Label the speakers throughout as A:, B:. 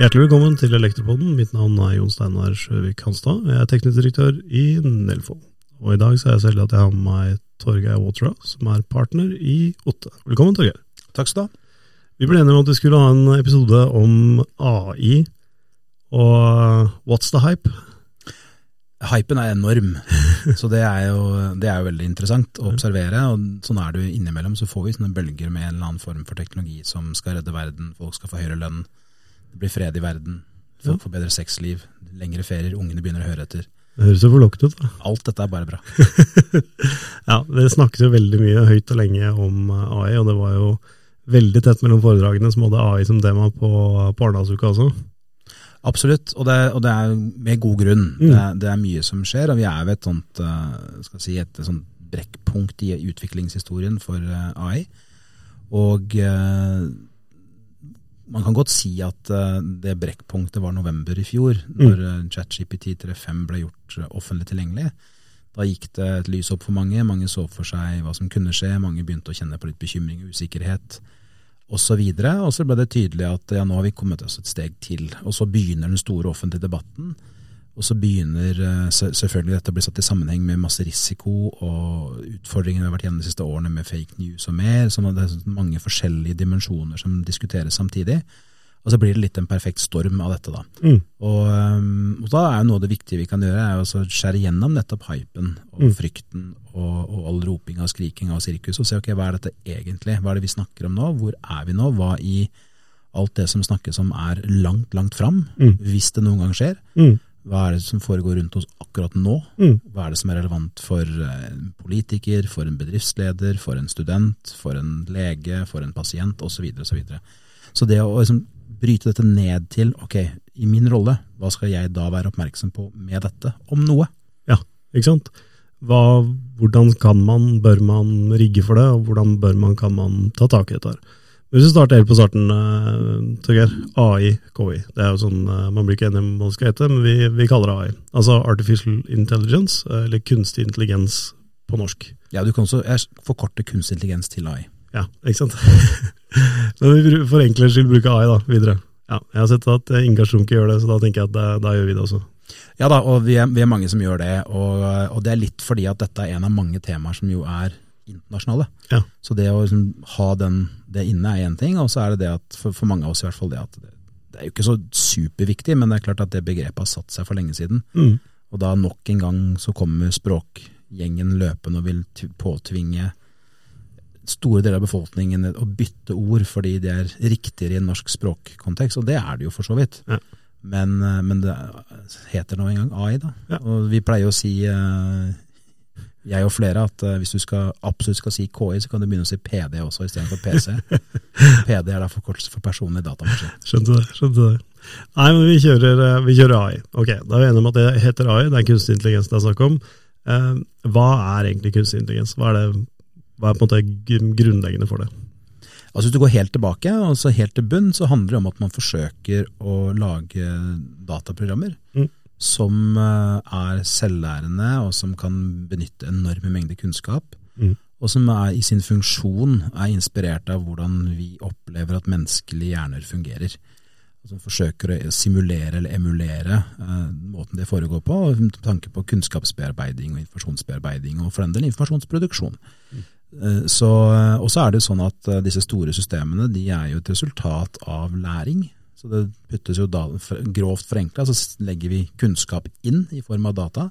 A: Hjertelig velkommen til Elektropoden. Mitt navn er Jon Steinar Sjøvik Hanstad. Jeg er teknisk direktør i Nelfo. Og i dag så er jeg så heldig at jeg har med meg Torgeir Watera, som er partner i Otte. Velkommen, Torgeir.
B: Takk skal du ha.
A: Vi ble enige om at vi skulle ha en episode om AI og What's the hype?
B: Hypen er enorm, så det er, jo, det er, jo, veldig interessant å observere. og Sånn er det jo innimellom, så får vi sånne bølger med en eller annen form for teknologi som skal redde verden, folk skal få høyere lønn, det blir fred i verden, folk får bedre sexliv, lengre ferier, ungene begynner å høre etter.
A: Det høres jo forlokkende ut. da.
B: Alt dette er bare bra.
A: ja, det snakkes jo veldig mye høyt og lenge om AI, og det var jo veldig tett mellom foredragene som hadde AI som tema på, på Arendalsuka også.
B: Absolutt, og det, og det, er med god grunn. Mm. Det, er, det, er, mye som skjer, og vi er ved et sånt, eh, skal si, et sånt brekkpunkt i utviklingshistorien for eh, AI. Og eh, man kan godt si at det brekkpunktet var november i fjor, mm. når mm. ChatGPT 3.5 ble gjort offentlig tilgjengelig. Da gikk det et lys opp for mange. Mange så for seg hva som kunne skje. Mange begynte å kjenne på litt bekymring og usikkerhet osv. Og, og så ble det tydelig at ja, nå har vi kommet oss et steg til. Og så begynner den store offentlige debatten. Og så begynner eh, selvfølgelig dette å bli satt i sammenheng med masse risiko og utfordringene vi har vært gjennom de siste årene med fake news og mer. Så det er mange forskjellige dimensjoner som diskuteres samtidig. Og så blir det litt en perfekt storm av dette, da. Mm. Og, um, og, da er jo noe av det viktige vi kan gjøre, er å skjære gjennom nettopp hypen og mm. frykten og, og all ropinga og skrikinga og sirkus, og se ok, hva er dette egentlig? Hva er det vi snakker om nå? Hvor er vi nå? Hva i alt det som snakkes om er langt, langt fram, mm. hvis det noen gang skjer? Hva er det som foregår rundt oss akkurat nå? Mm. Hva er det som er relevant for en politiker, for en bedriftsleder, for en student, for en lege, for en pasient osv. Så, videre, og så, videre. så det å liksom bryte dette ned til ok, i min rolle, hva skal jeg da være oppmerksom på med dette, om noe?
A: Ja, ikke sant. Hva, hvordan kan man, bør man rigge for det, og hvordan bør man, kan man ta tak i dette? her? Hvis vi starter helt på starten, uh, Torgeir. AI, KI. Det er jo sånn, uh, Man blir ikke enig om hva det skal hete, men vi, vi, kaller det AI. Altså Artificial Intelligence, uh, eller kunstig intelligens på norsk.
B: Ja, du kan også forkorte kunstig intelligens til AI.
A: Ja, ikke sant. Men vi for enkelhets skyld bruker AI da, videre. Ja, jeg har sett at Ingar Strumke gjør det, så da tenker jeg at da, da gjør vi det også.
B: Ja da, og vi er, vi er mange som gjør det. Og, og, det er litt fordi at dette er en av mange temaer som jo er internasjonale. Ja. Så det å liksom, ha den, det inne er én ting, og så er det det at for, for, mange av oss i hvert fall det at det, det er jo ikke så superviktig, men det er klart at det begrepet har satt seg for lenge siden. Mm. Og da nok en gang så kommer språkgjengen løpende og vil påtvinge store deler av befolkningen å bytte ord fordi det er riktigere i en norsk språkkontekst, og det er det jo for så vidt. Ja. Men, eh, men, det heter nå engang AI, da. Ja. Og vi pleier å si, eh, jeg og flere, at eh, hvis du skal, absolutt skal si KI, så kan du begynne å si PD også istedenfor PC. PD er da forkortelse for personlig datamaskin.
A: Skjønte det. skjønte det. Nei, men vi kjører, vi kjører, AI. Ok, Da er vi enige om at det heter AI, det er kunstig intelligens det er snakk om. hva er egentlig kunstig intelligens? Hva er det hva er på en måte grunnleggende for det?
B: Altså Hvis du går helt tilbake, altså helt til bunn, så handler det om at man forsøker å lage dataprogrammer mm. Som eh, er selvlærende, og som kan benytte enorme mengder kunnskap. Mm. Og som er, i sin funksjon er inspirert av hvordan vi opplever at menneskelige hjerner fungerer. Som forsøker å simulere eller emulere eh, måten det foregår på, med tanke på kunnskapsbearbeiding og informasjonsbearbeiding, og for den del informasjonsproduksjon. Mm. Eh, så, eh, og så er det jo sånn at eh, disse store systemene de er jo et resultat av læring. Så det puttes jo da, Grovt forenkla så legger vi kunnskap inn i form av data.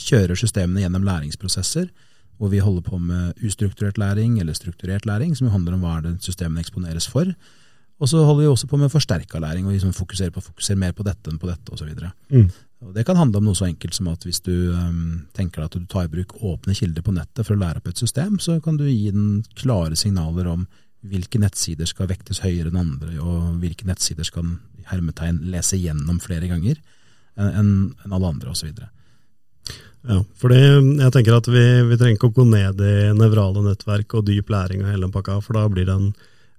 B: Kjører systemene gjennom læringsprosesser hvor vi holder på med ustrukturert læring eller strukturert læring, som handler om hva det systemene eksponeres for. Og så holder vi også på med forsterka læring, og liksom fokuserer, på, fokuserer mer på dette enn på dette osv. Mm. Og Det kan handle om noe så enkelt som at hvis du um, tenker at du tar i bruk åpne kilder på nettet for å lære opp et system, så kan du gi den klare signaler om hvilke nettsider skal vektes høyere enn andre, og hvilke nettsider skal hermetegn lese gjennom flere ganger enn en alle andre, osv.
A: Ja, fordi jeg tenker at vi, vi trenger ikke å gå ned i nevrale nettverk og dyp læring og hele pakka, for da blir det en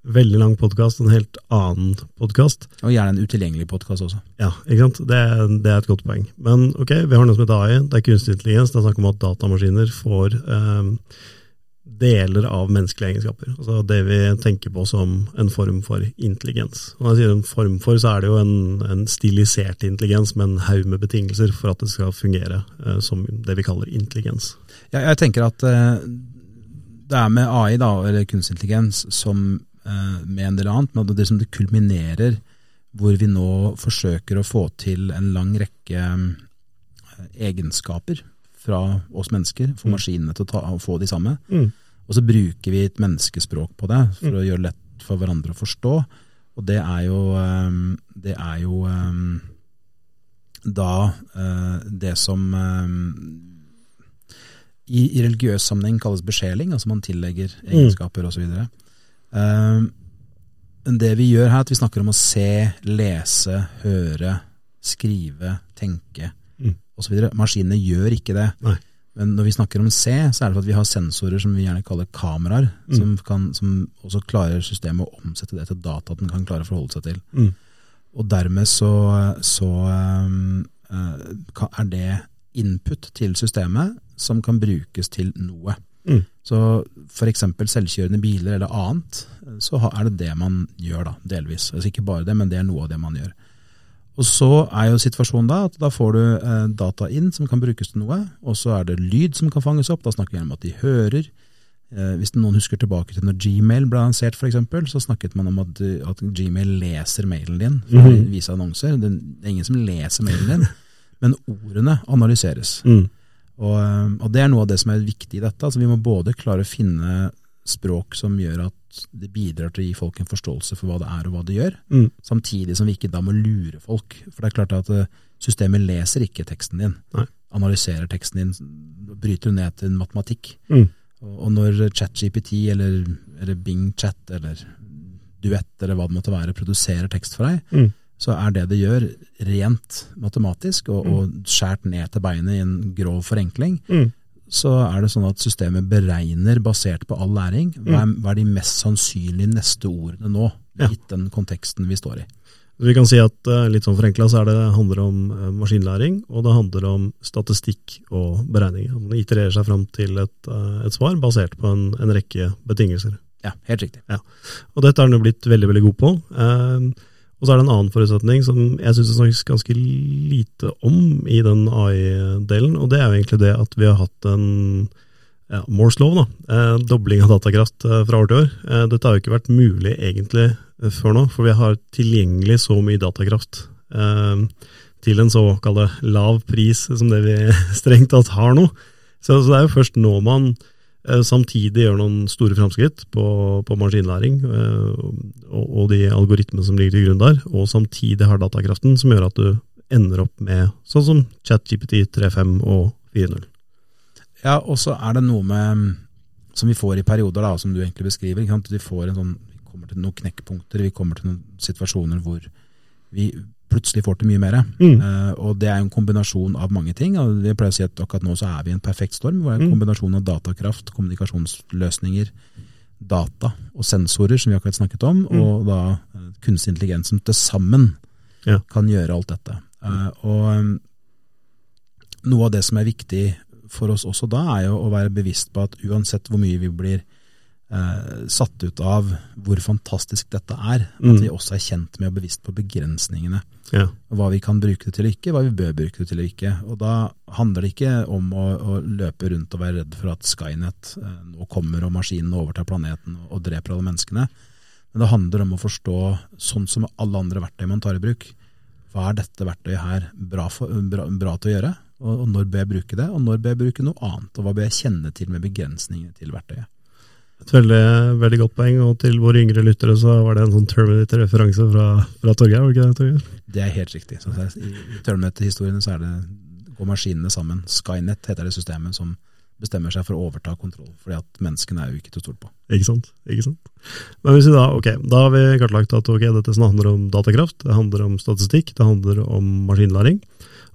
A: veldig lang podkast, en helt annen podkast.
B: Og gjerne en utilgjengelig podkast også.
A: Ja, ikke sant. Det, det, er et godt poeng. Men ok, vi har noe som heter AI. Det er kunstig intelligens. Det er snakk om at datamaskiner får eh, deler av menneskelige egenskaper. Altså det vi tenker på som en form for intelligens. Når jeg sier en form for, så er det jo en, en stilisert intelligens med en haug med betingelser for at det skal fungere eh, som det vi kaller intelligens.
B: Ja, jeg tenker at eh, det er med AI, da, eller kunstig intelligens, som eh, med en del annet, men det som det kulminerer hvor vi nå forsøker å få til en lang rekke eh, egenskaper fra oss mennesker, få
A: Mm.
B: maskinene til å, ta, få de samme.
A: Mm.
B: Og så bruker vi et menneskespråk på det for
A: Mm.
B: å gjøre det lett for hverandre å forstå. Og det er jo, eh, det er jo eh, da eh, det som eh, i, i religiøs sammenheng kalles besjeling, altså man tillegger egenskaper osv. Uh, men det vi gjør her, er at vi snakker om å se, lese, høre, skrive, tenke
A: Mm.
B: Osv. Maskinene gjør ikke det.
A: Nei.
B: Men når vi snakker om C, så er det for at vi har sensorer som vi gjerne kaller kameraer,
A: Mm.
B: som, kan, som også klarer systemet å omsette det til data den kan klare å forholde seg til.
A: Mm.
B: Og dermed så, så um, er det input til systemet som kan brukes til noe.
A: Mm.
B: Så f.eks. selvkjørende biler eller annet, så er det det man gjør, da, delvis. Altså ikke bare det, men det er noe av det man gjør. Og så er jo situasjonen da at da får du eh, data inn som kan brukes til noe, og så er det lyd som kan fanges opp. Da snakker vi om at de hører. Eh, hvis noen husker tilbake til når Gmail ble lansert f.eks., så snakket man om at, at Gmail leser mailen din for å
A: Mhm.
B: vise annonser. Det det er ingen som leser mailen din, men ordene analyseres.
A: Mm.
B: Og, eh, og det er noe av det som er viktig i dette. Altså, vi må både klare å finne språk som gjør at det bidrar til å gi folk en forståelse for hva det er og hva det gjør,
A: Mm.
B: samtidig som vi ikke da må lure folk. For det er klart at eh, systemet leser ikke teksten din,
A: Nei.
B: analyserer teksten din, bryter ned til matematikk.
A: Mm.
B: Og, når ChatGPT eller, eller Bing Chat eller Duett eller hva det måtte være, produserer tekst for deg,
A: Mm.
B: så er det det gjør rent matematisk og,
A: Mm.
B: og skjært ned til beinet i en grov forenkling,
A: Mm.
B: Så er det sånn at systemet beregner, basert på all læring, hva er, hva er de mest sannsynlige neste ordene nå,
A: Ja.
B: den konteksten vi står i.
A: Vi kan si at eh, litt sånn forenkla så er det handler om eh, maskinlæring, og det handler om statistikk og beregninger. Man itererer seg fram til et, eh, et svar basert på en, en rekke betingelser.
B: Ja, helt riktig.
A: Og dette er den jo blitt veldig veldig god på. Eh, og så er det en annen forutsetning som jeg syns det snakkes ganske lite om i den AI-delen, og det er jo egentlig det at vi har hatt en ja, Moores lov, da. Eh, dobling av datakraft eh, fra år til år. Eh, dette har jo ikke vært mulig egentlig eh, før nå, for vi har tilgjengelig så mye datakraft eh, til en såkalt lav pris som det vi strengt tatt har nå. Så, så det er jo først nå man samtidig gjør noen store framskritt på, på maskinlæring eh, og, og de algoritmene som ligger til grunn der, og samtidig har datakraften som gjør at du ender opp med sånn som ChatGPT 3.5 og 4.0.
B: Ja, og så er det noe med som vi får i perioder, da, som du egentlig beskriver. Vi sånn, vi kommer til noen knekkpunkter, vi kommer til noen situasjoner hvor vi plutselig får til mye mer.
A: Mm.
B: Uh, og det er en kombinasjon av mange ting. og Vi pleier å si at akkurat nå så er vi i en perfekt storm. hvor det er en
A: Mm.
B: kombinasjon av datakraft, kommunikasjonsløsninger, data og sensorer, som vi akkurat snakket om,
A: Mm.
B: og da eh, kunstig intelligens som til sammen
A: Ja.
B: kan gjøre alt dette. Uh, og um, noe av det som er viktig for oss også da, er jo å være bevisst på at uansett hvor mye vi blir eh, satt ut av hvor fantastisk dette er,
A: Mm.
B: at vi også er kjent med og bevisst på begrensningene.
A: Ja.
B: Hva vi kan bruke det til og ikke, hva vi bør bruke det til og ikke. Og da handler det ikke om å, å løpe rundt og være redd for at Skynet eh, nå kommer og maskinene overtar planeten og, og dreper alle menneskene. Men det handler om å forstå, sånn som alle andre verktøy man tar i bruk, hva er dette verktøyet her bra, for, bra, bra til å gjøre? Og, og når bør jeg bruke det, og når bør jeg bruke noe annet? Og hva bør jeg kjenne til med begrensningene til verktøyet?
A: Et veldig, veldig godt poeng, og til våre yngre lyttere så var det en sånn Terminator-referanse fra, fra Torgeir, var det ikke det, Torgeir?
B: Det er helt riktig. Så I i Terminator-historiene så er det, går maskinene sammen. Skynet heter det systemet som bestemmer seg for å overta kontroll, fordi at menneskene er jo ikke til å stole på.
A: Ikke sant? Ikke sant? Men hvis vi da, ok, da har vi kartlagt at ok, dette handler om datakraft, det handler om statistikk, det handler om maskinlæring.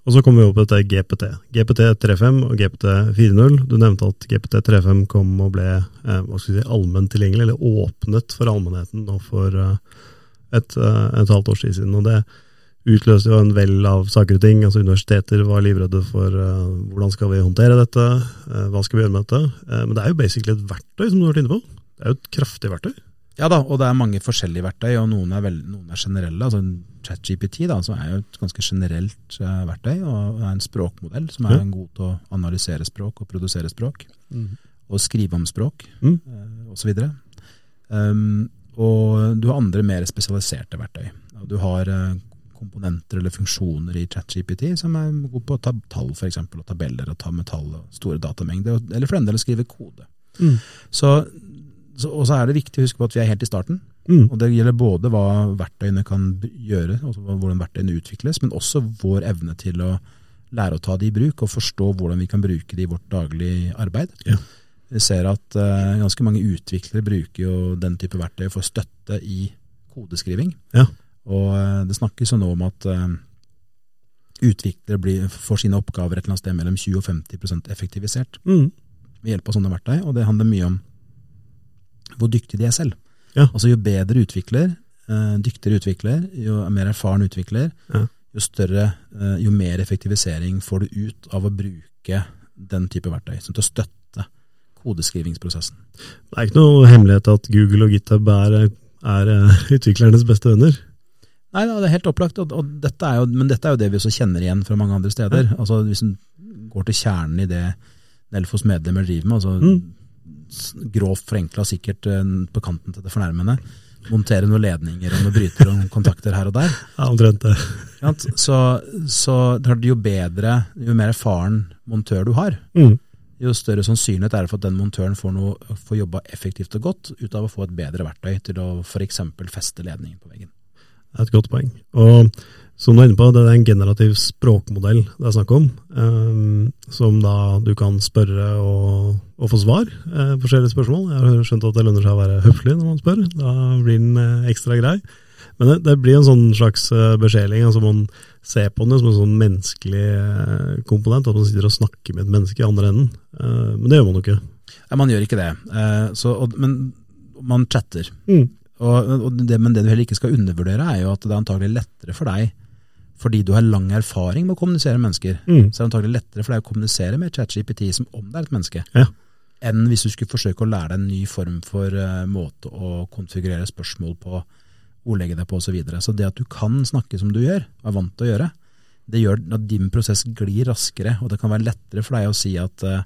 A: Og så kommer vi opp til GPT. GPT 3.5 og GPT 4.0. Du nevnte at GPT 3.5 kom og ble eh, si, allment tilgjengelig, eller åpnet for allmennheten nå for eh, et, eh, et halvt tid siden. Og det utløste jo en vell av saker og ting. altså Universiteter var livredde for uh, hvordan skal vi håndtere dette, uh, hva skal vi gjøre med dette. Uh, men det er jo basically et verktøy, som du har vært inne på. Det er jo et kraftig verktøy.
B: Ja da, og det er mange forskjellige verktøy, og noen er, veld, noen er generelle. altså ChatGPT da, som er jo et ganske generelt verktøy, og er en språkmodell som er mm. god til å analysere språk og produsere språk. Mm. Og skrive om språk, mm. osv. Um, og du har andre mer spesialiserte verktøy. Du har komponenter eller funksjoner i ChatGPT som er gode på å ta tall for eksempel, og tabeller og ta med tall og store datamengder, eller for den del skrive kode. Mm. Så, og så er det viktig å huske på at vi er helt i starten. Mm. og Det gjelder både hva verktøyene kan gjøre, altså hvordan verktøyene utvikles, men også vår evne til å lære å ta det i bruk og forstå hvordan vi kan bruke det i vårt daglige arbeid. Ja. Vi ser at uh, ganske mange utviklere bruker jo den type verktøy for støtte i kodeskriving. Ja. Og uh, det snakkes jo nå om at uh, utviklere blir, får sine oppgaver et eller annet sted mellom 20 og 50 effektivisert mm. ved hjelp av sånne verktøy, og det handler mye om hvor dyktig de er selv. Ja. Altså Jo bedre utvikler, uh, dyktigere utvikler, jo mer erfaren utvikler, ja. jo større, uh, jo mer effektivisering får du ut av å bruke den type verktøy, som til å støtte kodeskrivingsprosessen.
A: Det er ikke noe hemmelighet at Google og GitHub er, er utviklernes beste venner?
B: Nei, det er helt opplagt, og, og dette jo, men dette er jo det vi også kjenner igjen fra mange andre steder. Ja. Altså Hvis en går til kjernen i det Nelfos medlemmer driver med, altså mm. Grovt forenkla, sikkert uh, på kanten til det fornærmende, montere noen ledninger og noen brytere og noen kontakter her og der.
A: Omtrent det.
B: Så, så jo bedre, jo mer erfaren montør du har, mm. jo større sannsynlighet er det for at den montøren får, noe, får jobba effektivt og godt ut av å få et bedre verktøy til å f.eks. feste ledningen på veggen.
A: Det er et godt poeng. Og som du er inne på, det er en generativ språkmodell det er snakk om, um, som da du kan spørre og, og få svar. Uh, forskjellige spørsmål. Jeg har skjønt at det lønner seg å være høflig når man spør. Da blir den uh, ekstra grei. Men det, det, blir en sånn slags beskjeling. Altså man ser på den som en sånn menneskelig komponent. At man sitter og snakker med et menneske i andre enden. men det gjør man jo ikke.
B: Nei, Man gjør ikke det. Så, men man chatter. Mm. Og, og det, men det du heller ikke skal undervurdere, er jo at det er antagelig lettere for deg, fordi du har lang erfaring med å kommunisere med mennesker, mm. så er det antagelig lettere for deg å kommunisere med ChatGPT som om det er et menneske, ja. enn hvis du skulle forsøke å lære deg en ny form for uh, måte å konfigurere spørsmål på, ordlegge deg på osv. Så, videre. så det at du kan snakke som du gjør, og er vant til å gjøre, det gjør at din prosess glir raskere, og det kan være lettere for deg å si at uh,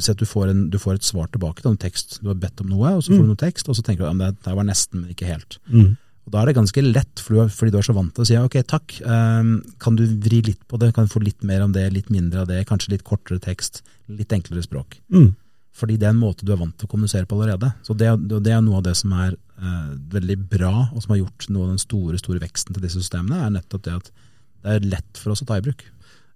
B: si at du får, en, du får, et svar tilbake til en tekst. Du har bedt om noe, og så får mm. du noe tekst, og så tenker du at det var nesten, men ikke helt. Mm. Og Da er det ganske lett, fordi du er så vant til å si ok, takk, um, kan du vri litt på det, kan du få litt mer om det, litt mindre av det, kanskje litt kortere tekst, litt enklere språk. Mm. Fordi det er en måte du er vant til å kommunisere på allerede. Så Det, det er noe av det som er uh, veldig bra, og som har gjort noe av den store store veksten til disse systemene, er nettopp det at det er lett for oss å ta i bruk.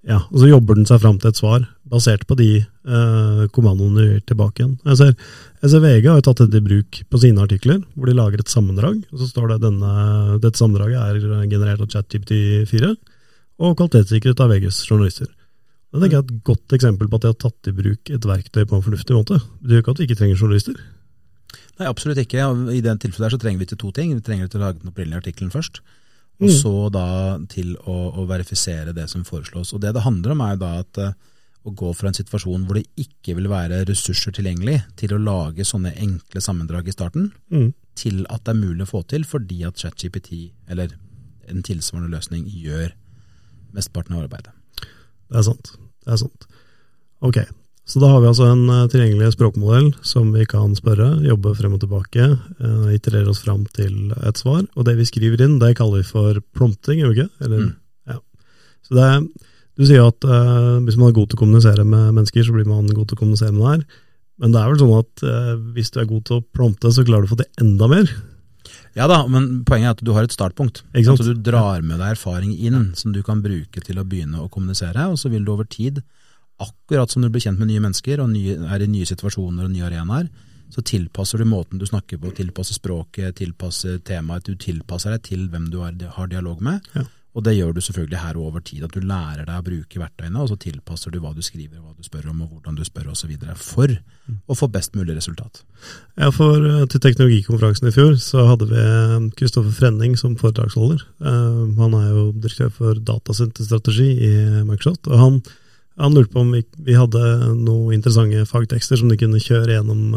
A: Ja, og så jobber den seg fram til et svar, basert på de eh, kommandoene du gir tilbake igjen. Jeg ser, jeg ser VG har jo tatt dette i bruk på sine artikler, hvor de lager et sammendrag. og Så står det denne, dette sammendraget er generert av ChatGPT4 og kvalitetssikret av VGs journalister. Det tenker jeg er et godt eksempel på at de har tatt i bruk et verktøy på en fornuftig måte. Det betyr ikke at vi ikke trenger journalister.
B: Nei, absolutt ikke. I den tilfellet her så trenger vi til to ting. Vi trenger til å lage den opprinnelige artikkelen først. Og mm. så da til å, å, verifisere det som foreslås. Og Det det handler om, er jo da at uh, å gå fra en situasjon hvor det ikke vil være ressurser tilgjengelig, til å lage sånne enkle sammendrag i starten, mm. til at det er mulig å få til fordi at ChatGPT, eller en tilsvarende løsning, gjør mesteparten av arbeidet.
A: Det er sant. Det er sant. Ok, så da har vi altså en uh, tilgjengelig språkmodell som vi kan spørre, jobbe frem og tilbake, uh, iterere oss fram til et svar. Og det vi skriver inn, det kaller vi for prompting, gjør vi ikke? Eller, mm. ja. Så det, du sier at eh, hvis man er god til å kommunisere med mennesker, så blir man god til å kommunisere med det her. Men det er vel sånn at hvis du er god til å prompte, så klarer du å få til enda mer?
B: Ja da, men poenget er at du har et startpunkt. Altså, du drar med deg erfaring inn ja. som du kan bruke til å begynne å kommunisere, og så vil du over tid akkurat som du blir kjent med nye mennesker og nye, er i nye situasjoner og nye arenaer, så tilpasser du måten du snakker på, tilpasser språket, tilpasser temaet. Du tilpasser deg til hvem du har dialog med. Ja. Og det gjør du selvfølgelig her og over tid, at du lærer deg å bruke verktøyene, og så tilpasser du hva du skriver, hva du spør om, og hvordan du spør osv. for å få best mulig resultat.
A: Ja, for eh, Til teknologikonferansen i fjor så hadde vi Kristoffer Frenning som foredragsholder. Uh, han er jo direktør for datasenterstrategi i Microsoft. og han, han lurte på om vi, vi, hadde noen interessante fagtekster som de kunne kjøre gjennom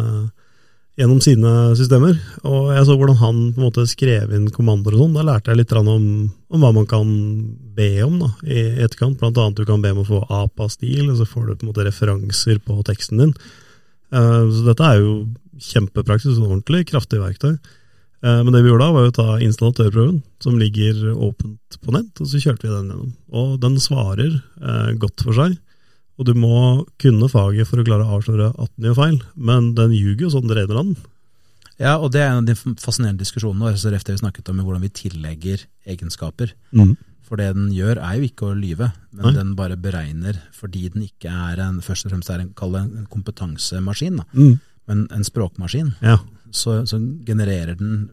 A: gjennom sine systemer. Og jeg så hvordan han på en måte skrev inn kommandoer og sånn. Da lærte jeg litt om, om, hva man kan be om da, i etterkant. Blant annet du kan be om å få APA-stil, og så får du på en måte referanser på teksten din. Uh, så dette er jo kjempepraksis og ordentlig kraftig verktøy. Uh, men det vi gjorde da, var å ta installatørprøven, som ligger åpent på nett, og så kjørte vi den gjennom. Og den svarer uh, godt for seg. Og du må kunne faget for å klare å avsløre at den gjør feil, men den ljuger jo sånn det renner an.
B: Ja, og det er en av de fascinerende diskusjonene våre, så det vi snakket om hvordan vi tillegger egenskaper.
A: Mm.
B: For det den gjør, er jo ikke å lyve, men Nei. den bare beregner fordi den ikke er en, først og fremst er en, en kompetansemaskin,
A: mm.
B: men en språkmaskin.
A: Ja.
B: Så, så, genererer den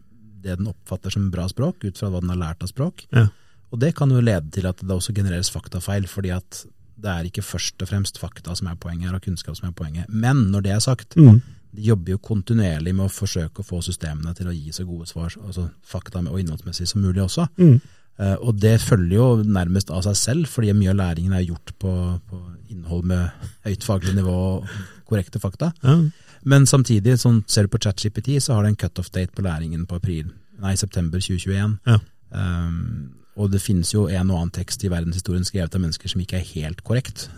B: det den oppfatter som bra språk, ut fra hva den har lært av språk.
A: Ja.
B: Og det kan jo lede til at det også genereres faktafeil, fordi at det er ikke først og fremst fakta som er poenget her, og kunnskap som er poenget. Men når det er sagt,
A: mm.
B: de jobber jo kontinuerlig med å forsøke å få systemene til å gi så gode svar, altså fakta og innholdsmessig som mulig også.
A: Mm.
B: Uh, og det følger jo nærmest av seg selv, fordi mye av læringen er gjort på, på innhold med høyt faglig nivå og korrekte fakta.
A: Ja.
B: Men samtidig, sånn, ser du på ChatGPT, så har det en cutoff date på læringen på april, nei, september 2021.
A: Ja.
B: Um, og det finnes jo en og annen tekst i verdenshistorien skrevet av mennesker som ikke er helt korrekt,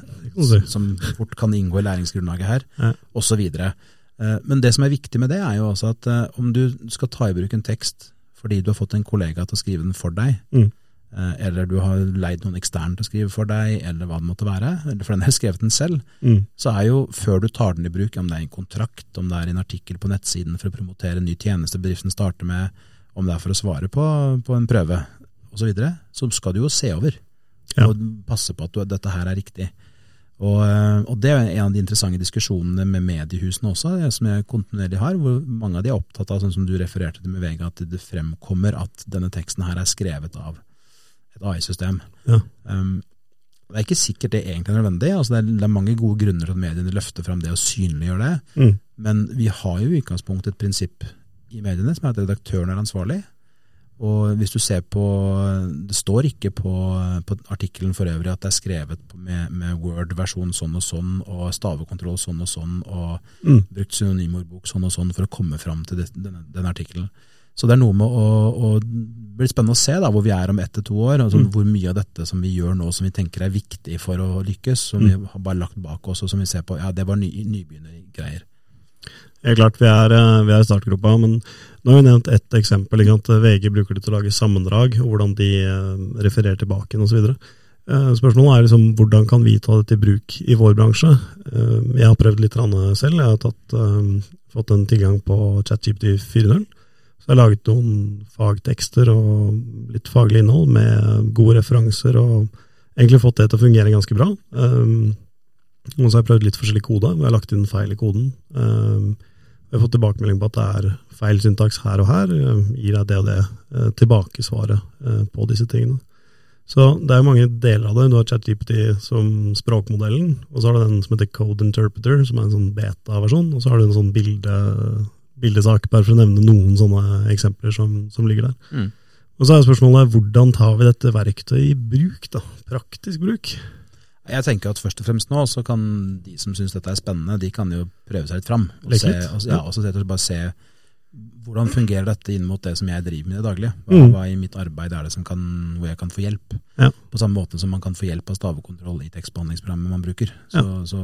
B: som fort kan inngå i læringsgrunnlaget her,
A: ja.
B: osv. Eh, men det som er viktig med det, er jo også at eh, om du skal ta i bruk en tekst fordi du har fått en kollega til å skrive den for deg,
A: mm.
B: Eh, eller du har leid noen eksterne til å skrive for deg, eller hva det måtte være, eller for den har skrevet den selv,
A: mm.
B: så er jo før du tar den i bruk, om det er en kontrakt, om det er en artikkel på nettsiden for å promotere en ny tjeneste bedriften starter med, om det er for å svare på, på en prøve, osv., så, videre, så skal du jo se over
A: ja.
B: og passe på at du, dette her er riktig. Og, eh, og, Det er en av de interessante diskusjonene med mediehusene også, som jeg kontinuerlig har, hvor mange av de er opptatt av, sånn som du refererte til med Vega, at det fremkommer at denne teksten her er skrevet av et AI-system.
A: Ja.
B: Um, det er ikke sikkert det egentlig er nødvendig. altså det er, det er, mange gode grunner til at mediene løfter fram det og synliggjør det.
A: Mm.
B: Men vi har jo i utgangspunktet et prinsipp i mediene som er at redaktøren er ansvarlig. Og hvis du ser på Det står ikke på, på artikkelen for øvrig at det er skrevet med, med Word-versjon sånn og sånn, og stavekontroll sånn og sånn, og
A: mm.
B: brukt synonymordbok sånn og sånn for å komme fram til det, denne, denne artikkelen. Så det er noe med å, å bli spennende å se da, hvor vi er om ett til to år. Altså mm. Hvor mye av dette som vi gjør nå som vi tenker er viktig for å lykkes, som mm. vi har bare lagt bak oss, og som vi ser på ja, det var ny, nybegynnergreier.
A: Helt klart, vi er, eh, vi er i startgropa, men nå har vi nevnt ett eksempel. Ikke VG bruker det til å lage sammendrag, hvordan de eh, refererer tilbake osv. Eh, spørsmålet er liksom, hvordan kan vi ta det til bruk i vår bransje? Jeg har prøvd litt selv. Jeg har tatt, fått en tilgang på ChatGPT 4.0. Så jeg har laget noen fagtekster og litt faglig innhold med gode referanser, og egentlig fått det til å fungere ganske bra. Og så har jeg prøvd litt forskjellig kode. Jeg har lagt inn feil i koden. Jeg har fått tilbakemelding på at det er feil syntaks her og her. Gir deg det og det eh, tilbakesvaret eh, på disse tingene. Så det er jo mange deler av det. Du har ChatGPT som språkmodellen, og så har du den som heter Code Interpreter, som er en sånn beta-versjon, og så har du en sånn bilde, bildesak, bare for å nevne noen sånne eksempler som, som ligger der.
B: Mm.
A: Og så er spørsmålet hvordan tar vi dette verktøyet i bruk, da? Praktisk bruk?
B: Jeg tenker at først og fremst nå så kan de som syns dette er spennende, de kan jo prøve seg litt fram. Og, se, og, ja, og så bare se hvordan fungerer dette inn mot det som jeg driver med i det daglige. Hva,
A: mm.
B: hva i mitt arbeid er det som kan, hvor jeg kan få hjelp?
A: Ja.
B: På samme måte som man kan få hjelp av stavekontroll i tekstbehandlingsprogrammet man bruker. Så,
A: ja.
B: så,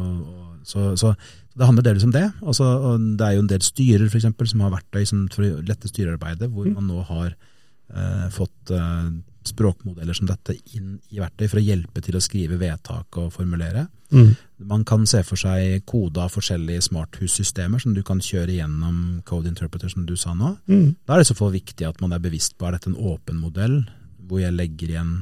B: så, så, det handler delvis om det. Også, og det er jo en del styrer for eksempel, som har verktøy som for å lette styrearbeidet, hvor mm. man nå har eh, fått eh, språkmodeller som dette inn i verktøy for å hjelpe til å skrive vedtak og formulere.
A: Mm.
B: Man kan se for seg kode av forskjellige smarthussystemer som du kan kjøre gjennom Code Interpreter, som du sa nå.
A: Mm.
B: Da er det så viktig at man er bevisst på er dette en åpen modell, hvor jeg legger igjen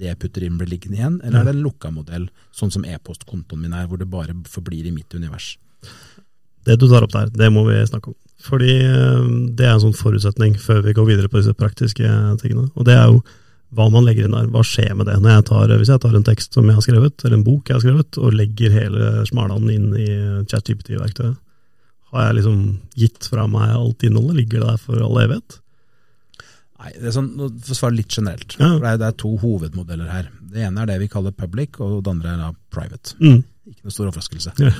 B: det jeg putter inn, blir liggende igjen, eller er det en lukka modell, sånn som e-postkontoen min er, hvor det bare forblir i mitt univers.
A: Det du tar opp der, det må vi snakke om. Fordi eh, det er en sånn forutsetning før vi går videre på disse praktiske tingene. Og det er jo hva man legger inn der. Hva skjer med det? Når jeg tar, hvis jeg tar en tekst som jeg har skrevet, eller en bok jeg har skrevet, og legger hele smalaen inn i ChatGPT-verktøyet, har jeg liksom gitt fra meg alt innholdet? Ligger det der for all evighet?
B: Nei, det er sånn, nå For å svare litt generelt.
A: Ja.
B: Det, er, det er to hovedmodeller her. Det ene er det vi kaller public, og det andre er da private.
A: Mm.
B: Ikke noe stor overraskelse.
A: Ja.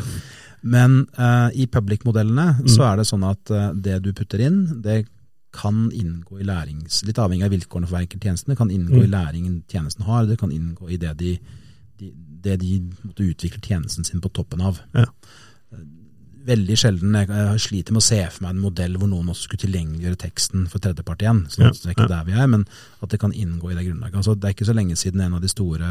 B: Men uh, i public-modellene
A: Mm.
B: så er det sånn at uh, det du putter inn, det kan inngå i lærings... Litt avhengig av vilkårene for hver enkelt tjeneste. Kan inngå
A: Mm.
B: i læringen tjenesten har, det kan inngå i det de, de, det de måtte utvikle tjenesten sin på toppen av.
A: Ja.
B: Veldig sjelden jeg, sliter med å se for meg en modell hvor noen også skulle tilgjengeliggjøre teksten for tredjepart igjen. Så
A: Ja,
B: det er ikke der vi er, men at det kan inngå i det grunnlaget. Altså, det er ikke så lenge siden en av de store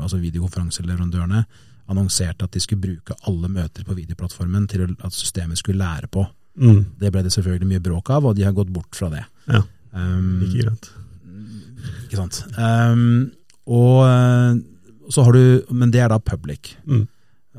B: altså videokonferanseleverandørene annonserte at de skulle bruke alle møter på videoplattformen til at systemet skulle lære på.
A: Mm.
B: Det ble det selvfølgelig mye bråk av, og de har gått bort fra det.
A: Ja,
B: Um,
A: ikke greit.
B: ikke sant. Um, og eh, så har du, men det er da public.
A: Mm.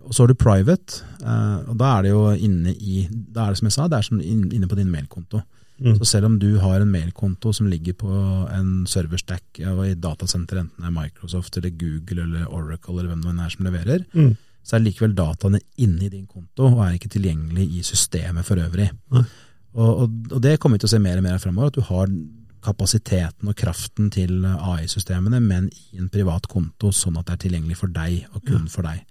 B: Og så har du private, eh, og da er det jo inne i Da er det som jeg sa, det er som inne på din mailkonto.
A: Mm.
B: Så selv om du har en mailkonto som ligger på en serverstack og i datasenter, enten det er Microsoft eller Google eller Oracle eller hvem det er som leverer,
A: Mm.
B: Så er likevel dataene inne i din konto og er ikke tilgjengelig i systemet for øvrig. Og, og, og det kommer vi til å se mer og mer fremover, at du har kapasiteten og kraften til AI-systemene, men i en privat konto, sånn at det er tilgjengelig for deg og kun for deg.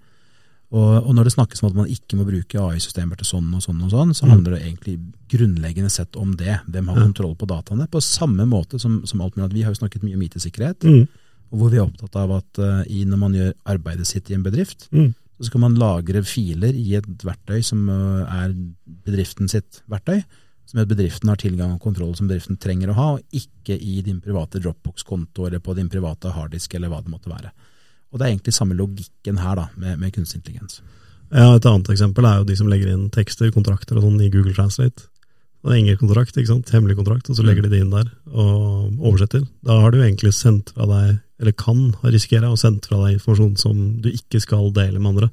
B: Og, og når det snakkes om at man ikke må bruke AI-systemer til sånn og sånn, og sånn, så
A: Mm.
B: handler det egentlig grunnleggende sett om det. Hvem har
A: Ja.
B: kontroll på dataene? På samme måte som, som alt mulig. at Vi har jo snakket mye om IT-sikkerhet,
A: Mm.
B: og hvor vi er opptatt av at uh, i, når man gjør arbeidet sitt i en bedrift,
A: Mm.
B: Så skal man lagre filer i et verktøy som er bedriften sitt verktøy, som gjør at bedriften har tilgang og kontroll som bedriften trenger å ha, og ikke i din private Dropbox-konto eller på din private harddisk eller hva det måtte være. Og Det er egentlig samme logikken her da, med, med kunstig intelligens.
A: Ja, Et annet eksempel er jo de som legger inn tekster, kontrakter og sånn i Google Translate. Det er ingen kontrakt, ikke sant? hemmelig kontrakt, og så legger de det inn der og oversetter. Da har du egentlig sendt fra deg, eller kan risikere å sendt fra deg informasjon som du ikke skal dele med andre.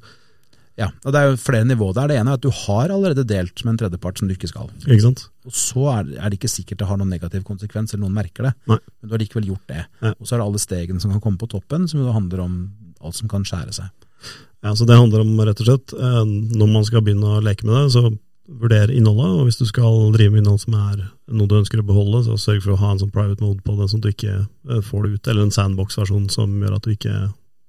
B: Ja, og Det er jo flere nivåer der. Det ene er at du har allerede delt med en tredjepart som du ikke skal.
A: Ikke sant?
B: Og Så er er det ikke sikkert det har noen negativ konsekvens, eller noen merker det.
A: Nei.
B: Men du har likevel gjort det.
A: Ja.
B: Og så er det alle stegene som kan komme på toppen, som jo handler om alt som kan skjære seg.
A: Ja, så Det handler om rett og slett, eh, når man skal begynne å leke med det, så vurder innholdet. Og hvis du skal drive med innhold som er noe du ønsker å beholde, så sørg for å ha en sånn private mode på det, sånn at du ikke eh, får det ut. Eller en sandbox-versjon som gjør at du ikke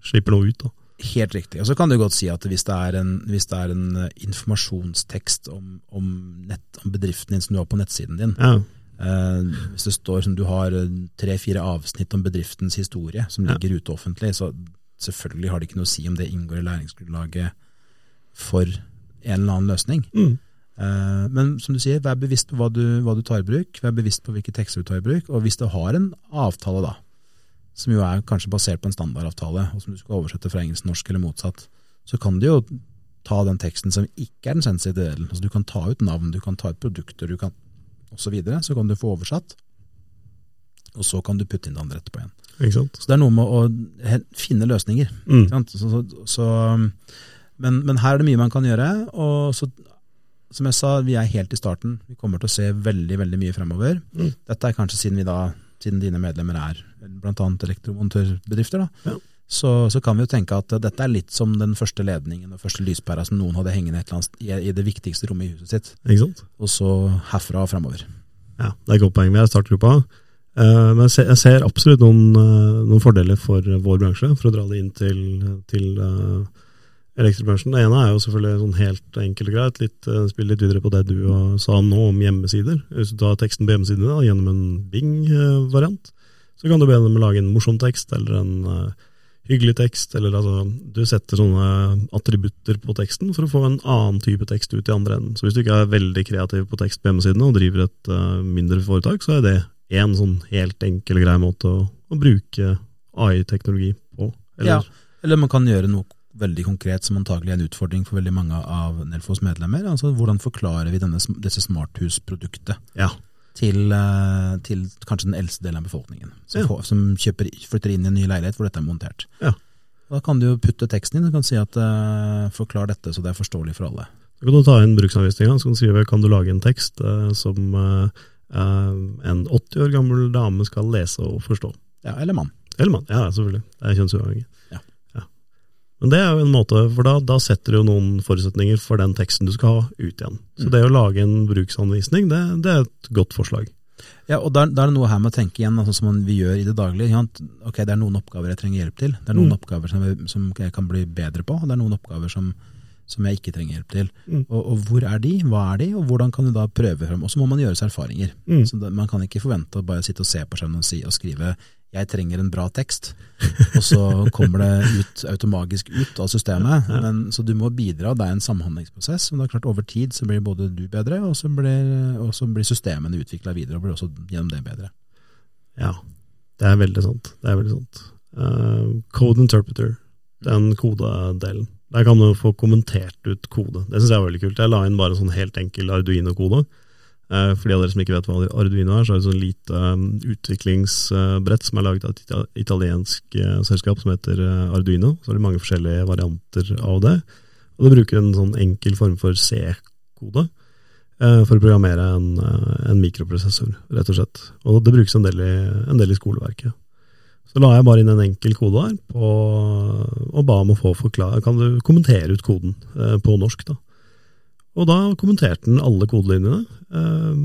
A: slipper noe ut. da.
B: Helt riktig. Og så kan du godt si at hvis det er en, hvis det er en eh, informasjonstekst om, om, nett, om bedriften din som du har på nettsiden din,
A: Ja,
B: eh, hvis det står som du har eh, tre-fire avsnitt om bedriftens historie som
A: Ja.
B: ligger ute offentlig, så selvfølgelig har det ikke noe å si om det inngår i læringsgrunnlaget for en eller annen løsning.
A: mm.
B: Eh, Men som du sier, vær bevisst på hva du, hva du tar i bruk, vær bevisst på hvilke tekster du tar i bruk, og hvis du har en avtale da, som jo er kanskje basert på en standardavtale, og som du skal oversette fra engelsk til norsk eller motsatt, så kan du jo ta den teksten som ikke er den sensitive delen. Altså du kan ta ut navn, du kan ta ut produkter, du kan og så videre, så kan du få oversatt, og så kan du putte inn det andre etterpå igjen.
A: ikke sant?
B: Så det er noe med å finne løsninger.
A: Mm.
B: Ikke sant? Så, så, så, men, men her er det mye man kan gjøre. Og så, som jeg sa, vi er helt i starten. Vi kommer til å se veldig veldig mye fremover.
A: Mm.
B: Dette er kanskje siden vi da, siden dine medlemmer er bl.a. elektromontørbedrifter. da,
A: Ja.
B: så, så kan vi jo tenke at dette er litt som den første ledningen og første lyspæra som noen hadde hengende et eller annet i, i det viktigste rommet i huset sitt. Og så herfra og fremover.
A: Ja, det er et godt poeng. Vi er startgruppa. Eh, men jeg ser, absolutt noen, eh, noen fordeler for vår bransje, for å dra det inn til, til eh, elektrobransjen. Det ene er jo selvfølgelig sånn helt enkelt og greit, litt, uh, spille litt videre på det du eh, sa nå om hjemmesider. Hvis du tar teksten på hjemmesidene gjennom en Bing-variant, så kan du be dem lage en morsom tekst, eller en eh, hyggelig tekst, eller altså Du setter sånne attributter på teksten for å få en annen type tekst ut i andre enden. Så hvis du ikke er veldig kreativ på tekst på hjemmesidene og driver et uh, mindre foretak, så er det en sånn helt enkel og grei måte å, å bruke AI-teknologi på. Eller,
B: Ja. Eller man kan gjøre noe veldig konkret som antagelig er en utfordring for veldig mange av Nelfos medlemmer. altså Hvordan forklarer vi denne, dette smarthusproduktet
A: Ja.
B: til, eh, til kanskje den eldste delen av befolkningen, som,
A: Ja.
B: får, som kjøper, flytter inn i en ny leilighet hvor dette er montert.
A: Ja.
B: Da kan du jo putte teksten inn og kan si at uh, forklar dette så det er forståelig for alle.
A: Da kan du ta inn bruksanvisninga, og skrive kan du lage en tekst uh, som eh, en 80 år gammel dame skal lese og forstå.
B: Ja, eller mann.
A: Eller mann. Ja, selvfølgelig. Det er kjønnsuavhengig.
B: Ja.
A: Men det er jo en måte, for da, da setter du jo noen forutsetninger for den teksten du skal ha ut igjen. Så
B: Mm.
A: det å lage en bruksanvisning, det, det er et godt forslag.
B: Ja, og da er det noe her med å tenke igjen, sånn som vi gjør i det daglige. Ok, Det er noen oppgaver jeg trenger hjelp til. Det er noen
A: Mm.
B: oppgaver som jeg, som jeg kan bli bedre på, og det er noen oppgaver som, som jeg ikke trenger hjelp til.
A: Mm.
B: Og, og hvor er de, hva er de, og hvordan kan du da prøve frem? Og så må man gjøre seg erfaringer.
A: Mm.
B: Så Man kan ikke forvente å bare sitte og se på skjermen og, si, og skrive 'jeg trenger en bra tekst', og så kommer det ut automagisk ut av systemet. Men, så du må bidra, det er en samhandlingsprosess. Men det er klart over tid så blir både du bedre, og så blir, og så blir systemene utvikla videre og blir også gjennom det bedre.
A: Ja, det er veldig sant. Det er veldig sant. Uh, code interpreter, den kodedelen. Der kan du få kommentert ut kode. Det syns jeg er veldig kult. Jeg la inn bare sånn helt enkel Arduino-kode. Eh, for de av dere som ikke vet hva Arduino er, så er det et sånn lite um, utviklingsbrett som er laget av et italiensk eh, selskap som heter eh, Arduino. Så er det mange forskjellige varianter av det. Og det bruker en sånn enkel form for C-kode eh, for å programmere en, eh, en mikroprosessor, rett og slett. Og det brukes en del i, en del i skoleverket. Så la jeg bare inn en enkel kode her, på, og ba om å få forklare Kan du kommentere ut koden eh, på norsk, da? Og da kommenterte den alle kodelinjene eh,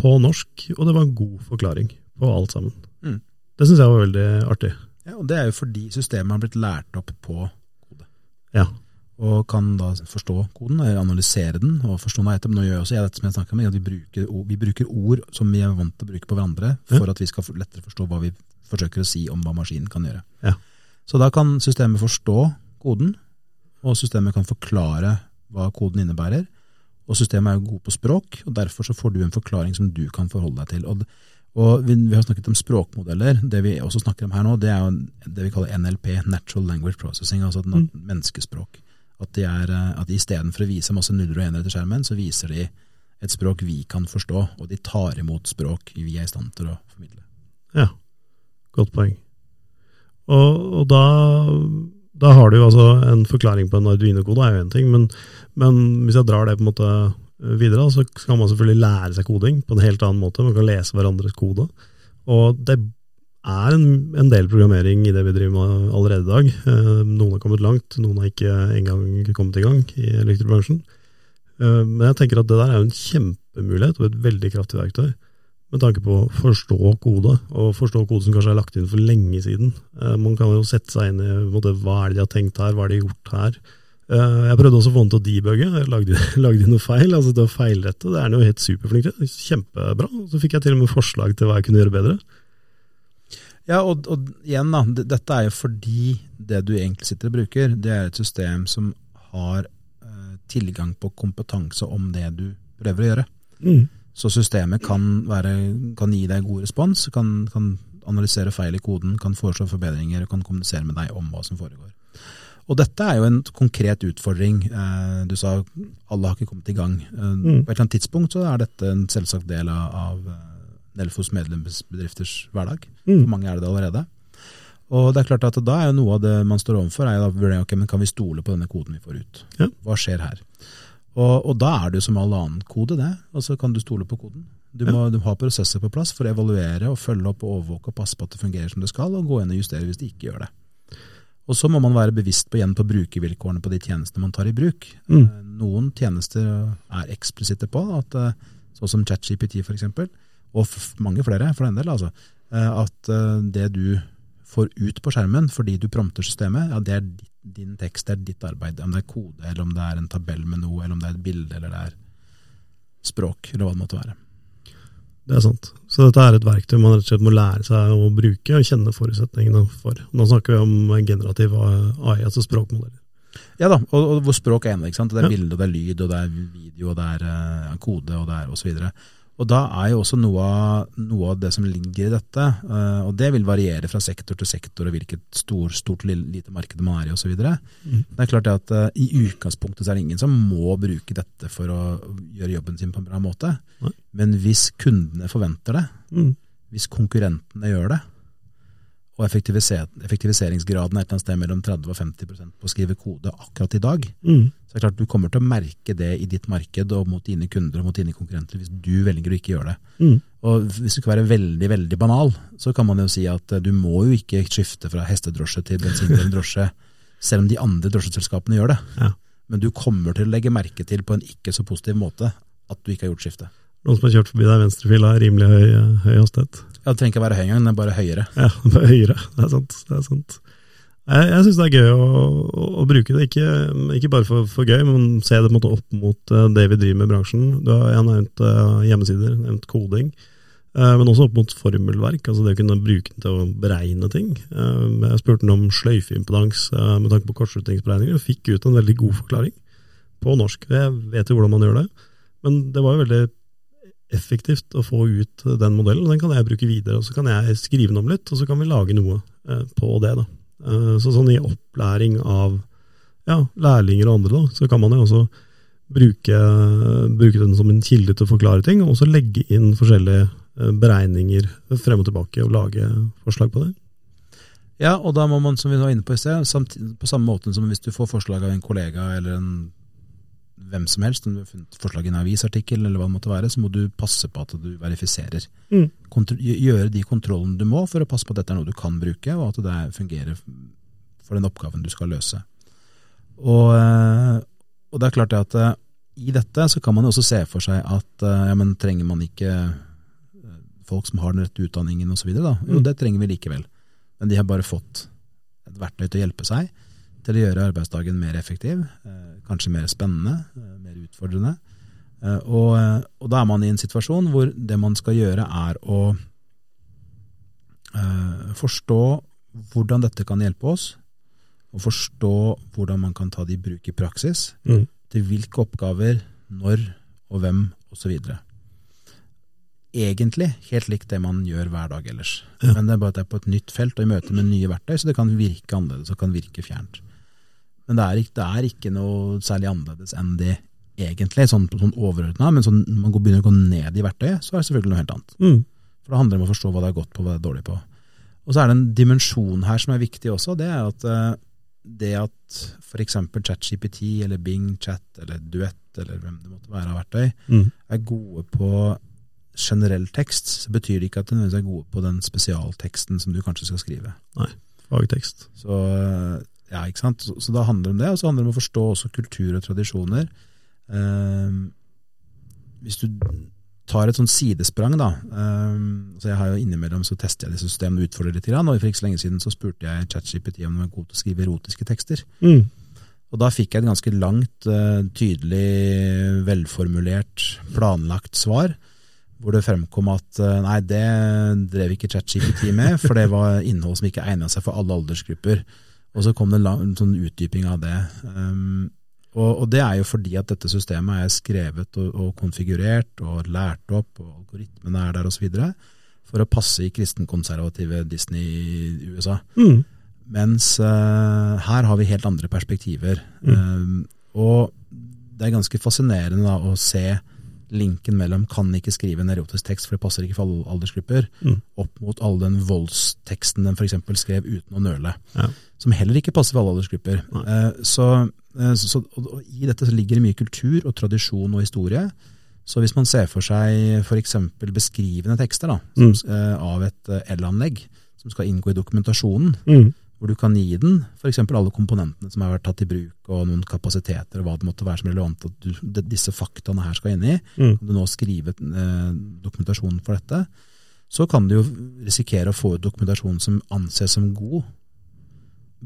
A: på norsk, og det var en god forklaring på alt sammen.
B: Mm.
A: Det syns jeg var veldig artig.
B: Ja, og Det er jo fordi systemet har blitt lært opp på kode.
A: Ja.
B: Og kan da forstå koden, eller analysere den. og forstå noe etter. Nå gjør jeg også jeg dette som jeg snakket med, at vi bruker, vi bruker ord som vi er vant til å bruke på hverandre, for at vi skal lettere forstå hva vi forsøker å si om hva maskinen kan gjøre.
A: Ja.
B: Så da kan systemet forstå koden, og systemet kan forklare hva koden innebærer. Og systemet er jo god på språk, og derfor så får du en forklaring som du kan forholde deg til. Og, og vi, vi har snakket om språkmodeller. Det vi også snakker om her nå, det er jo det vi kaller NLP, Natural Language Processing, altså
A: Mm.
B: menneskespråk. At, de er, at de istedenfor å vise masse nuller og enere til skjermen, så viser de et språk vi kan forstå, og de tar imot språk vi er i stand til å formidle.
A: Ja, godt poeng. Og, og da, da har du jo altså en forklaring på en Arduino-kode, er jo én ting, men, men hvis jeg drar det på en måte videre, så kan man selvfølgelig lære seg koding på en helt annen måte. Man kan lese hverandres kode. Og det er en, en del programmering i det vi driver med allerede i dag. Eh, Noen har kommet langt, noen har ikke engang kommet i gang i elektrobransjen. Eh, Men jeg tenker at det der er jo en kjempemulighet og et veldig kraftig verktøy med tanke på å forstå kode, og forstå kode som kanskje er lagt inn for lenge siden. Eh, Man kan jo sette seg inn i måte, hva er det de har tenkt her, hva er det de har gjort her. Eh, Jeg prøvde også å få den til å debugge, jeg lagde, lagde noe feil, altså til å feilrette. Det er han jo helt superflink til, kjempebra. Så fikk jeg til og med forslag til hva jeg kunne gjøre bedre.
B: Ja, og, og igjen da, dette er jo fordi det du egentlig sitter og bruker, det er et system som har eh, tilgang på kompetanse om det du prøver å gjøre.
A: Mm.
B: Så systemet kan, være, kan gi deg god respons, kan, kan analysere feil i koden, kan foreslå forbedringer og kan kommunisere med deg om hva som foregår. Og dette er jo en konkret utfordring. Eh, Du sa alle har ikke kommet i gang. Eh,
A: Mm.
B: På et eller annet tidspunkt så er dette en selvsagt del av, eh, Nelfos medlemsbedrifters hverdag. For
A: Mm.
B: mange er det det allerede. Og det er klart at da er jo noe av det man står overfor, er jo da vurdering, ok, men kan vi stole på denne koden vi får ut?
A: Ja.
B: Hva skjer her? Og, og da er det jo som all annen kode det, Og så kan du stole på koden. Du må du ha prosesser på plass for å evaluere og følge opp og overvåke og passe på at det fungerer som det skal, og gå inn og justere hvis det ikke gjør det. Og så må man være bevisst på, igjen på brukervilkårene på de tjenestene man tar i bruk.
A: Mm.
B: Eh, Noen tjenester er eksplisitte på, at, eh, sånn som ChatGPT eksempel, og mange flere for den del, altså, eh, at det du får ut på skjermen fordi du prompter systemet, ja, det er din tekst, det er ditt arbeid. Om det er kode, eller om det er en tabell med noe, eller om det er et bilde, eller det er språk, eller hva det måtte være.
A: Det er sant. Så dette er et verktøy man rett og slett må lære seg å bruke og kjenne forutsetningene for. Nå snakker vi om generativ AI, altså språkmodeller.
B: Ja da, og, og hvor språk er en ikke sant? Det er
A: Ja.
B: bilde, og det er lyd, og det er video, og det er uh, kode, og det er osv. Og da er jo også noe av, noe av det som ligger i dette, uh, og det vil variere fra sektor til sektor, og hvilket stor, stort eller lite marked man er i osv.
A: Mm.
B: Det er klart at uh, i utgangspunktet så er det ingen som må bruke dette for å gjøre jobben sin på en bra måte.
A: Nei.
B: Men hvis kundene forventer det,
A: Mm.
B: hvis konkurrentene gjør det, og effektiviseringsgraden er et eller annet sted mellom 30 og 50% på å skrive kode akkurat i dag, Så er det klart du kommer til å merke det i ditt marked og mot dine kunder og mot dine konkurrenter hvis du velger å ikke gjøre det.
A: Mm.
B: Og hvis du skal være veldig, veldig banal, så kan man jo si at eh, du må jo ikke skifte fra hestedrosje til bensindrevet drosje, selv om de andre drosjeselskapene gjør det.
A: Ja.
B: Men du kommer til å legge merke til på en ikke så positiv måte at du ikke har gjort skifte.
A: Noen som har kjørt forbi deg venstrefila i rimelig høy, høy hastighet.
B: Ja, det trenger ikke være høy engang, det er bare høyere.
A: Ja, det bare høyere. Det er sant. Det er sant. Jeg, jeg syns det er gøy å, å, å bruke det, ikke, ikke bare for, for, gøy, men se det måte opp mot uh, det vi driver med i bransjen. Du har, nevnt uh, hjemmesider, nevnt koding, uh, men også opp mot formelverk. altså Det å kunne bruke den til å beregne ting. jeg spurte den om sløyfeimpedans med tanke på kortslutningsberegninger, og fikk ut en veldig god forklaring på norsk. Jeg vet jo hvordan man gjør det, men det var jo veldig effektivt å få ut den modellen. Den kan jeg bruke videre, og så kan jeg skrive den om litt, og så kan vi lage noe på det. da. Eh, så sånn i opplæring av ja, lærlinger og andre, da, så kan man jo også bruke, bruke, den som en kilde til å forklare ting, og også legge inn forskjellige eh, beregninger frem og tilbake og lage forslag på det.
B: Ja, og da må man, som vi var inne på i sted, på samme måte som hvis du får forslag av en kollega eller en hvem som helst, om du har funnet forslag i en avisartikkel eller hva det måtte være, så må du passe på at du verifiserer. Mm. gjøre de kontrollene du må for å passe på at dette er noe du kan bruke, og at det fungerer for den oppgaven du skal løse. Og, eh, og det er klart at eh, i dette så kan man også se for seg at eh, ja, men trenger man ikke folk som har den rette utdanningen osv. Jo, mm. det trenger vi likevel. Men de har bare fått et verktøy til å hjelpe seg til å gjøre arbeidsdagen mer effektiv, eh, kanskje mer spennende, eh, mer utfordrende. Eh, og, og, da er man i en situasjon hvor det man skal gjøre, er å forstå hvordan dette kan hjelpe oss, og forstå hvordan man kan ta det i bruk i praksis, mm. til hvilke oppgaver, når og hvem, osv egentlig helt likt det man gjør hver dag ellers. Ja. Men det er bare at det er på et nytt felt og i møte med nye verktøy, så det kan virke annerledes og kan virke fjernt. Men det er, ikke, det er ikke noe særlig annerledes enn det egentlig, sånn, sånn overordna. Men sånn, når man begynner å gå ned i verktøyet, så er det selvfølgelig noe helt annet. Mm. For det handler om å forstå hva det er godt på hva det er dårlig på. Og så er det en dimensjon her som er viktig også. Det er at uh, det at f.eks. ChatGPT eller Bing Chat eller Duett eller hvem det måtte være av verktøy, mm. er gode på generell tekst, så betyr det ikke at de nødvendigvis er gode på den spesialteksten som du kanskje skal skrive.
A: Nei, fagtekst.
B: Så uh, ja, ikke sant? Så, så, da handler det om det, og så handler det om å forstå også kultur og tradisjoner. Eh, hvis du tar et sånn sidesprang, da eh, så Jeg har jo innimellom så tester jeg disse systemene og utfordrer litt. Og For ikke så lenge siden så spurte jeg ChatGPT om de var god til å skrive erotiske tekster. Mm. Og da fikk jeg et ganske langt, eh, tydelig, velformulert, planlagt svar hvor det fremkom at eh, nei, det drev ikke ChatGPT med, for det var innhold som ikke egna seg for alle aldersgrupper. Og så kom det en sånn utdyping av det. Um, og, og, det er jo fordi at dette systemet er skrevet og, og konfigurert og lært opp, og algoritmene er der osv. for å passe i kristenkonservative Disney i USA. Mm. Mens uh, her har vi helt andre perspektiver. Mm. Um, og det er ganske fascinerende da, å se linken mellom 'kan ikke skrive en erotisk tekst, for det passer ikke for alle aldersgrupper', mm. opp mot all den voldsteksten den f.eks. skrev uten å nøle. Ja. Som heller ikke passer for alle aldersgrupper. Eh, så, eh, så, så og, I dette ligger det mye kultur og tradisjon og historie. Så hvis man ser for seg f.eks. beskrivende tekster da, som, mm. eh, av et eh, elanlegg som skal inngå i dokumentasjonen, mm hvor du kan gi den f.eks. alle komponentene som har vært tatt i bruk, og noen kapasiteter, og hva det måtte være som er relevant at du, disse faktaene her skal inn i. Mm. Kan du nå skrive eh, dokumentasjonen for dette, så kan du jo risikere å få ut dokumentasjon som anses som god,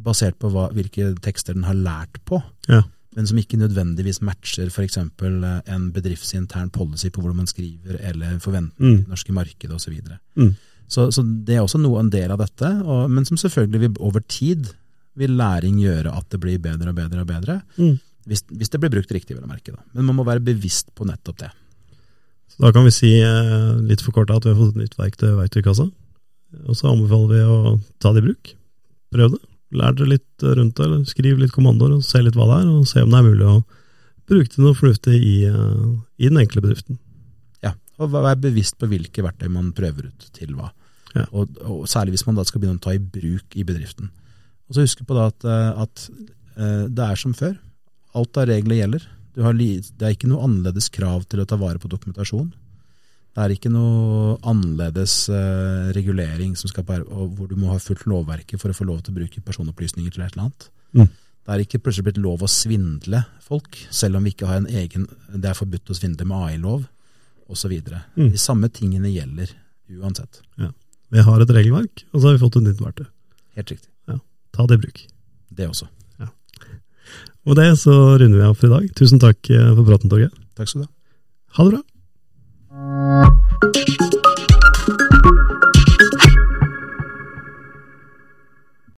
B: basert på hva, hvilke tekster den har lært på. Ja. Men som ikke nødvendigvis matcher f.eks. Eh, en bedriftsintern policy på hvordan man skriver, eller forventninger i mm. det norske markedet osv. Mm. Så, så, det er også noe, en del av dette, og, men som selvfølgelig vil, over tid vil læring gjøre at det blir bedre og bedre og bedre. Mm. Hvis, hvis, det blir brukt riktig, vil jeg merke. Da. Men man må være bevisst på nettopp det.
A: Så Da kan vi si eh, litt forkorta at vi har fått et nytt verktøy i verktøykassa. Og så anbefaler vi å ta det i bruk. Prøv det. Lær dere litt rundt det, eller skriv litt kommandoer og se litt hva det er, og se om det er mulig å bruke det noe fornuftig i, uh, i den enkle bedriften.
B: Ja, og være bevisst på hvilke verktøy man prøver ut til hva. Ja. Og, og, Særlig hvis man da skal begynne å ta i bruk i bedriften. Og så Husk på da at, eh, at, eh, det er som før. Alt av regler gjelder. Har, det er ikke noe annerledes krav til å ta vare på dokumentasjon. Det er ikke noe annerledes eh, regulering som skal hvor du må ha fulgt lovverket for å få lov til å bruke personopplysninger til et eller annet.
A: Mm.
B: Det er ikke plutselig blitt lov å svindle folk, selv om vi ikke har en egen Det er forbudt å svindle med AI-lov osv.
A: Mm.
B: De samme tingene gjelder uansett.
A: Vi har et regelverk, og så har vi fått et nytt verktøy.
B: Helt riktig.
A: Ta det i bruk.
B: Det også.
A: Og det så runder vi av for i dag. Tusen takk eh, for praten, Torgeir.
B: Takk skal du ha.
A: Ha det bra.